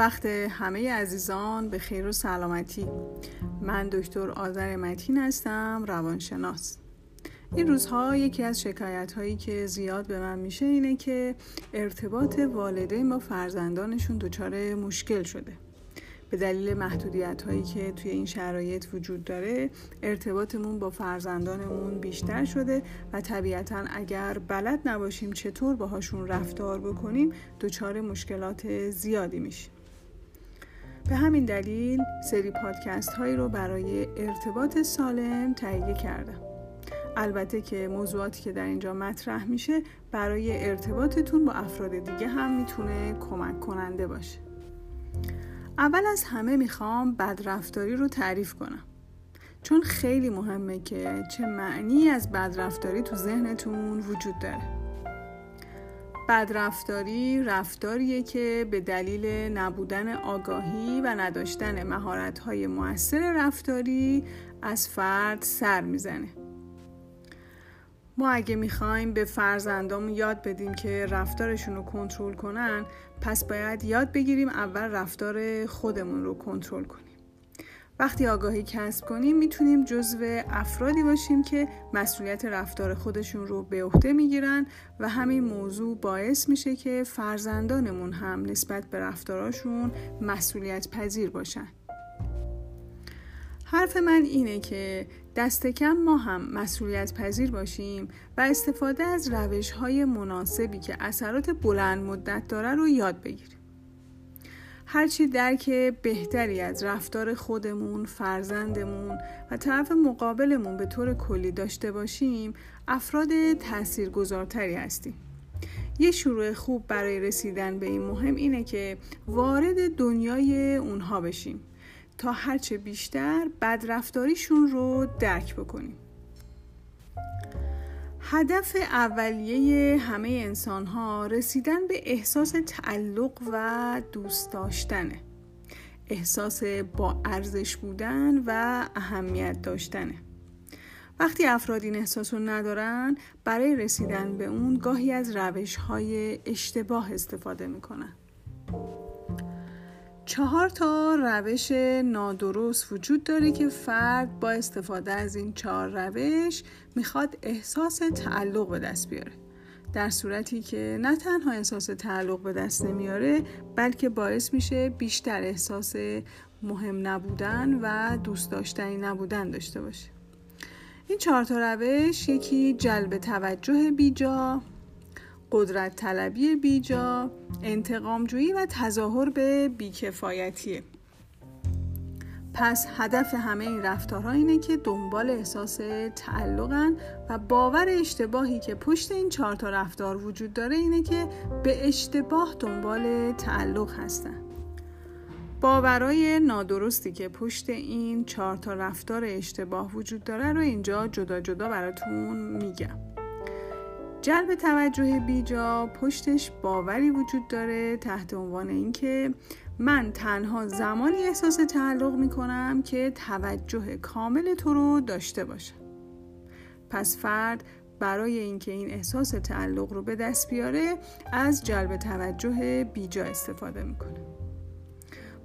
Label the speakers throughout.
Speaker 1: وقت همه عزیزان به خیر و سلامتی. من دکتر آذر متین هستم روانشناس. این روزها یکی از شکایت هایی که زیاد به من میشه اینه که ارتباط والدین با فرزندانشون دچار مشکل شده. به دلیل محدودیت هایی که توی این شرایط وجود داره ارتباطمون با فرزندانمون بیشتر شده و طبیعتا اگر بلد نباشیم چطور باهاشون رفتار بکنیم دچار مشکلات زیادی میشیم به همین دلیل سری پادکست هایی رو برای ارتباط سالم تهیه کردم. البته که موضوعاتی که در اینجا مطرح میشه برای ارتباطتون با افراد دیگه هم می‌تونه کمک کننده باشه. اول از همه می‌خوام بدرفتاری رو تعریف کنم. چون خیلی مهمه که چه معنی از بدرفتاری تو ذهنتون وجود داره. بدرفتاری رفتاریه که به دلیل نبودن آگاهی و نداشتن مهارت‌های موثر رفتاری از فرد سر می‌زنه. ما اگه می‌خوایم به فرزندامون یاد بدیم که رفتارشون رو کنترل کنن پس باید یاد بگیریم اول رفتار خودمون رو کنترل کنیم. وقتی آگاهی کسب کنیم می‌تونیم جزو افرادی باشیم که مسئولیت رفتار خودشون رو به عهده می‌گیرن و همین موضوع باعث میشه که فرزندانمون هم نسبت به رفتاراشون مسئولیت پذیر باشن حرف من اینه که دست کم ما هم مسئولیت پذیر باشیم و استفاده از روش های مناسبی که اثرات بلند مدت داره رو یاد بگیریم. هرچی درک بهتری از رفتار خودمون، فرزندمون و طرف مقابلمون به طور کلی داشته باشیم افراد تاثیرگذارتری هستیم. یه شروع خوب برای رسیدن به این مهم اینه که وارد دنیای اونها بشیم تا هرچه بیشتر بدرفتاریشون رو درک بکنیم هدف اولیه همه انسان ها رسیدن به احساس تعلق و دوست داشتنه. احساس با ارزش بودن و اهمیت داشتنه. وقتی افراد این احساس رو ندارن برای رسیدن به اون گاهی از روش های اشتباه استفاده می‌کنن. چهار تا روش نادرست وجود داره که فرد با استفاده از این چهار روش می‌خواد احساس تعلق به دست بیاره. در صورتی که نه تنها احساس تعلق به دست نمیاره بلکه باعث میشه بیشتر احساس مهم نبودن و دوست داشتنی نبودن داشته باشه. این چهار تا روش یکی جلب توجه بیجا قدرت طلبی بیجا، انتقامجویی و تظاهر به بیکفایتیه. پس هدف همه این رفتارها اینه که دنبال احساس تعلقن و باور اشتباهی که پشت این چهار تا رفتار وجود داره اینه که به اشتباه دنبال تعلق هستن. باورای نادرستی که پشت این چهار تا رفتار اشتباه وجود داره رو اینجا جدا جدا براتون میگم. جلب توجه بیجا پشتش باوری وجود داره تحت عنوان اینکه من تنها زمانی احساس تعلق می کنم که توجه کامل تو رو داشته باشم پس فرد برای اینکه این احساس تعلق رو به دست بیاره از جلب توجه بیجا استفاده می‌کنه.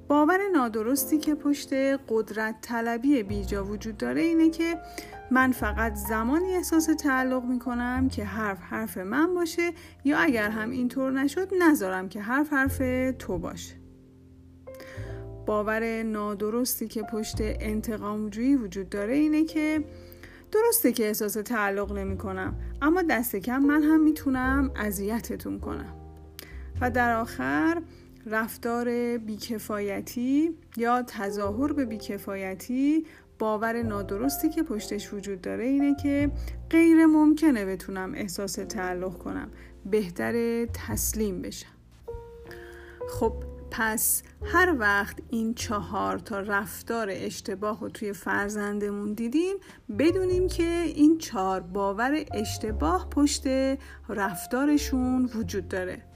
Speaker 1: باور نادرستی که پشت قدرت طلبی بیجا وجود داره اینه که من فقط زمانی احساس تعلق می کنم که حرف حرف من باشه یا اگر هم اینطور نشد نذارم که حرف حرف تو باشه. باور نادرستی که پشت انتقامجویی وجود داره اینه که درسته که احساس تعلق نمی کنم اما دست کم من هم می‌تونم اذیتتون کنم. و در آخر رفتار بیکفایتی یا تظاهر به بیکفایتی باور نادرستی که پشتش وجود داره اینه که غیر ممکنه بتونم احساس تعلق کنم بهتر تسلیم بشم. خب پس هر وقت این چهار تا رفتار اشتباه رو توی فرزندمون دیدیم بدونیم که این چهار باور اشتباه پشت رفتارشون وجود داره.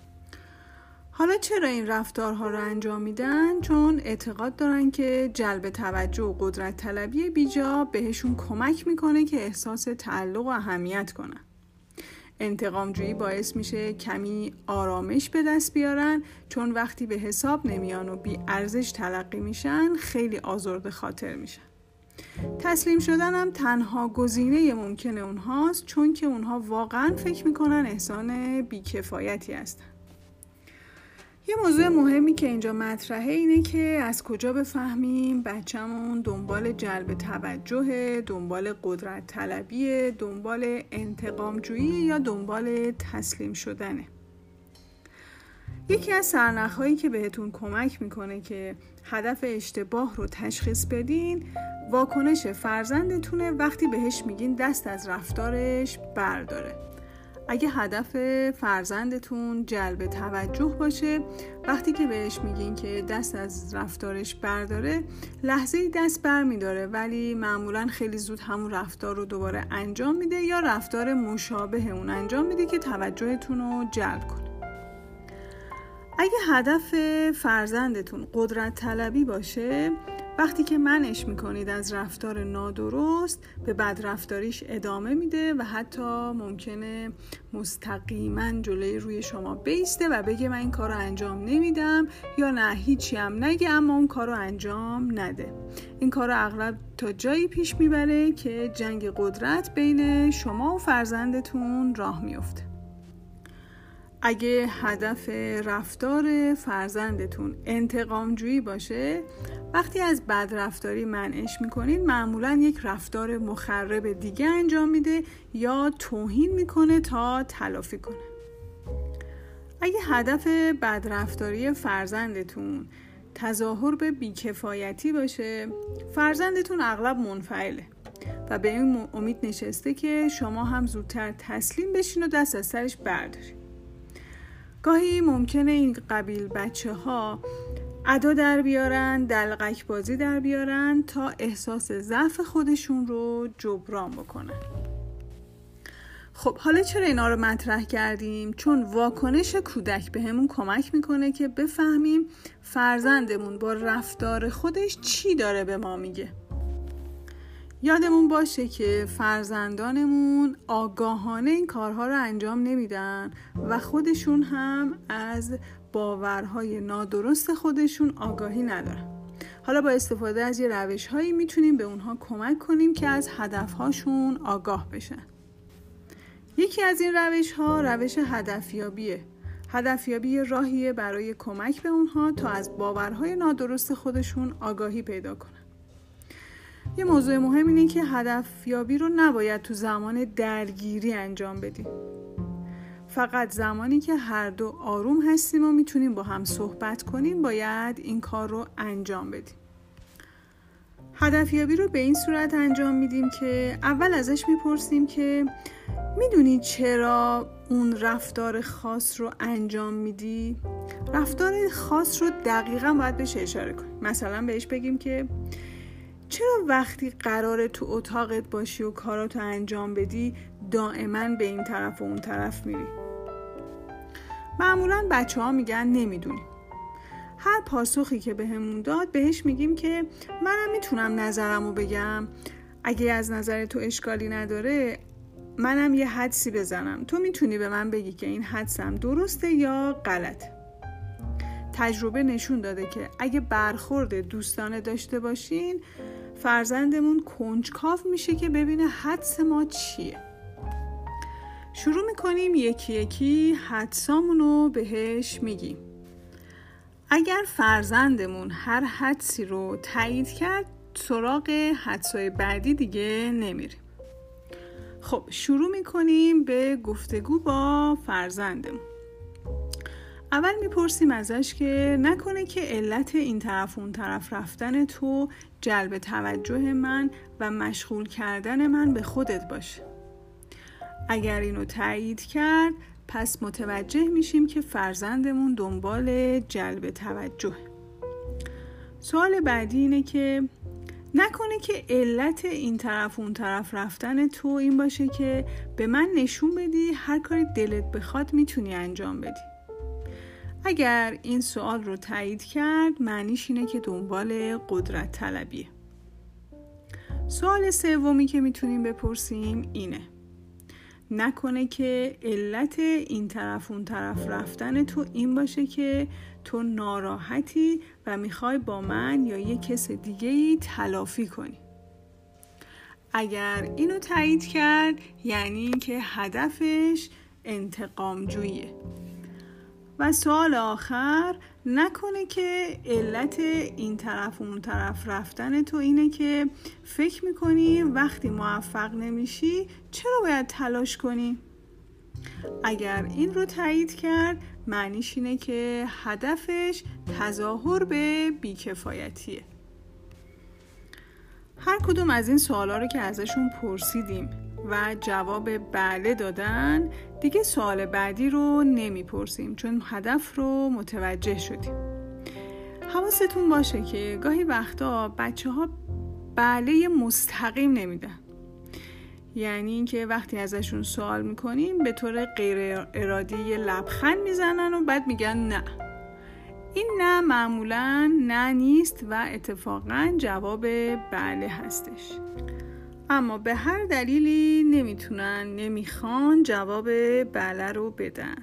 Speaker 1: حالا چرا این رفتارها رو انجام میدن؟ چون اعتقاد دارن که جلب توجه و قدرت طلبی بیجا بهشون کمک می‌کنه که احساس تعلق و اهمیت کنن. انتقامجویی باعث میشه کمی آرامش به دست بیارن چون وقتی به حساب نمیان و بی ارزش تلقی میشن خیلی آزرده خاطر میشن تسلیم شدن هم تنها گزینه ممکن اونهاست چون که اونها واقعا فکر می‌کنن احسان بیکفایتی هستن یه موضوع مهمی که اینجا مطرحه اینه که از کجا بفهمیم بچهمون دنبال جلب توجه، دنبال قدرت طلبیه، دنبال انتقامجویی یا دنبال تسلیم شدنه. یکی از سرنخهایی که بهتون کمک می‌کنه که هدف اشتباه رو تشخیص بدین واکنش فرزندتونه وقتی بهش میگین دست از رفتارش برداره اگه هدف فرزندتون جلب توجه باشه وقتی که بهش میگین که دست از رفتارش برداره لحظه دست بر میداره ولی معمولا خیلی زود همون رفتار رو دوباره انجام میده یا رفتار مشابه اون انجام میده که توجهتون رو جلب کنه. اگه هدف فرزندتون قدرت طلبی باشه وقتی که منش می‌کنید از رفتار نادرست به بدرفتاریش ادامه میده و حتی ممکنه مستقیما جلوی روی شما بیسته و بگه من این کار رو انجام نمیدم یا نه هیچی هم نگه اما اون کار رو انجام نده. این کار رو اغلب تا جایی پیش می‌بره که جنگ قدرت بین شما و فرزندتون راه میفته اگه هدف رفتار فرزندتون انتقامجویی باشه وقتی از بدرفتاری منعش می‌کنید معمولا یک رفتار مخرب دیگه انجام میده یا توهین می‌کنه تا تلافی کنه. اگه هدف بدرفتاری فرزندتون تظاهر به بیکفایتی باشه فرزندتون اغلب منفعله و به این امید نشسته که شما هم زودتر تسلیم بشین و دست از سرش بردارید گاهی ممکنه این قبیل بچه ها ادا در بیارن دلقک بازی در بیارن تا احساس ضعف خودشون رو جبران بکنن خب حالا چرا اینا رو مطرح کردیم؟ چون واکنش کودک به همون کمک می‌کنه که بفهمیم فرزندمون با رفتار خودش چی داره به ما میگه یادمون باشه که فرزندانمون آگاهانه این کارها رو انجام نمیدن و خودشون هم از باورهای نادرست خودشون آگاهی ندارن. حالا با استفاده از یه روش هایی می‌تونیم به اونها کمک کنیم که از هدفهاشون آگاه بشن. یکی از این روش ها روش هدفیابیه. هدفیابی راهیه برای کمک به اونها تا از باورهای نادرست خودشون آگاهی پیدا کنن. یه موضوع مهم اینه که هدفیابی رو نباید تو زمان درگیری انجام بدیم. فقط زمانی که هر دو آروم هستیم و می‌تونیم با هم صحبت کنیم باید این کار رو انجام بدیم. هدفیابی رو به این صورت انجام میدیم که اول ازش می‌پرسیم که می‌دونی چرا اون رفتار خاص رو انجام میدی؟ رفتار خاص رو دقیقا باید بهش اشاره کنیم مثلا بهش بگیم که چرا وقتی قراره تو اتاقت باشی و کاراتو انجام بدی دائما به این طرف و اون طرف میری؟ معمولا بچه ها میگن نمی‌دونیم هر پاسخی که بهمون به داد بهش میگیم که منم می‌تونم نظرم رو بگم. اگه از نظر تو اشکالی نداره منم یه حدسی بزنم. تو می‌تونی به من بگی که این حدسم درسته یا غلط تجربه نشون داده که اگه برخورد دوستانه داشته باشین فرزندمون کنجکاو میشه که ببینه حدس ما چیه. شروع می‌کنیم یکی یکی حدسامون رو بهش میگیم. اگر فرزندمون هر حدسی رو تایید کرد سراغ حدسای بعدی دیگه نمیریم. خب شروع می‌کنیم به گفتگو با فرزندمون. اول می‌پرسیم ازش که نکنه که علت این طرف اون طرف رفتن تو جلب توجه من و مشغول کردن من به خودت باشه. اگر اینو تایید کرد پس متوجه میشیم که فرزندمون دنبال جلب توجه. سوال بعدی اینه که نکنه که علت این طرف اون طرف رفتن تو این باشه که به من نشون بدی هر کاری دلت بخواد می‌تونی انجام بدی. اگر این سوال رو تایید کرد معنیش اینه که دنبال قدرت طلبیه. سوال سومی که می‌تونیم بپرسیم اینه. نکنه که علت این طرف اون طرف رفتن تو این باشه که تو ناراحتی و می‌خوای با من یا یه کس دیگه ای تلافی کنی. اگر اینو تایید کرد یعنی که هدفش انتقام جویه و سوال آخر نکنه که علت این طرف و اون طرف رفتن تو اینه که فکر می‌کنی وقتی موفق نمیشی چرا باید تلاش کنی؟ اگر این رو تایید کرد معنیش اینه که هدفش تظاهر به بیکفایتیه هر کدوم از این سوالا رو که ازشون پرسیدیم و جواب بله دادن. دیگه سوال بعدی رو نمی‌پرسیم چون هدف رو متوجه شدیم. حواستون باشه که گاهی وقتا بچه ها بله مستقیم نمیدن. یعنی اینکه وقتی ازشون سوال می‌کنیم به طور غیر ارادی لبخند می‌زنن و بعد میگن نه. این نه معمولا نه نیست و اتفاقا جواب بله هستش. اما به هر دلیلی نمی‌تونن نمی‌خوان جواب بله رو بدن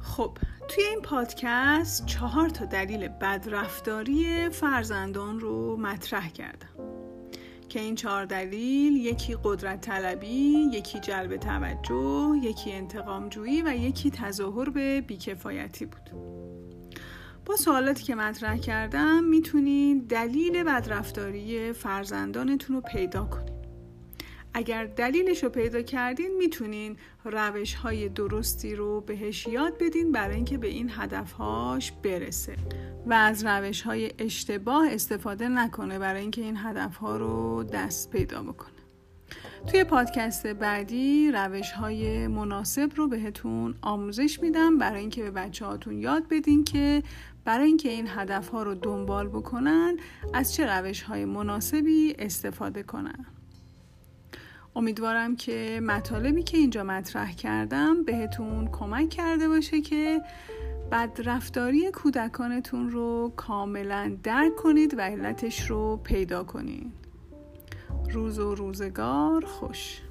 Speaker 1: خب توی این پادکست چهار تا دلیل بدرفتاری فرزندان رو مطرح کردم که این چهار دلیل یکی قدرت طلبی، یکی جلب توجه، یکی انتقام جویی و یکی تظاهر به بیکفایتی بود. سوالاتی که مطرح کردم می‌تونید دلیل بدرفتاری فرزندانتون رو پیدا کنید. اگر دلیلش رو پیدا کردین می‌تونین روش های درستی رو بهش یاد بدین برای اینکه به این هدفهاش برسه و از روش های اشتباه استفاده نکنه برای اینکه این هدفها رو دست پیدا بکنه توی پادکست بعدی روش های مناسب رو بهتون آموزش میدم برای اینکه به بچه هاتون یاد بدین که برای اینکه این هدف ها رو دنبال بکنن از چه روش های مناسبی استفاده کنن. امیدوارم که مطالبی که اینجا مطرح کردم بهتون کمک کرده باشه که بدرفتاری کودکانتون رو کاملا درک کنید و علتش رو پیدا کنید. روز و روزگار خوش.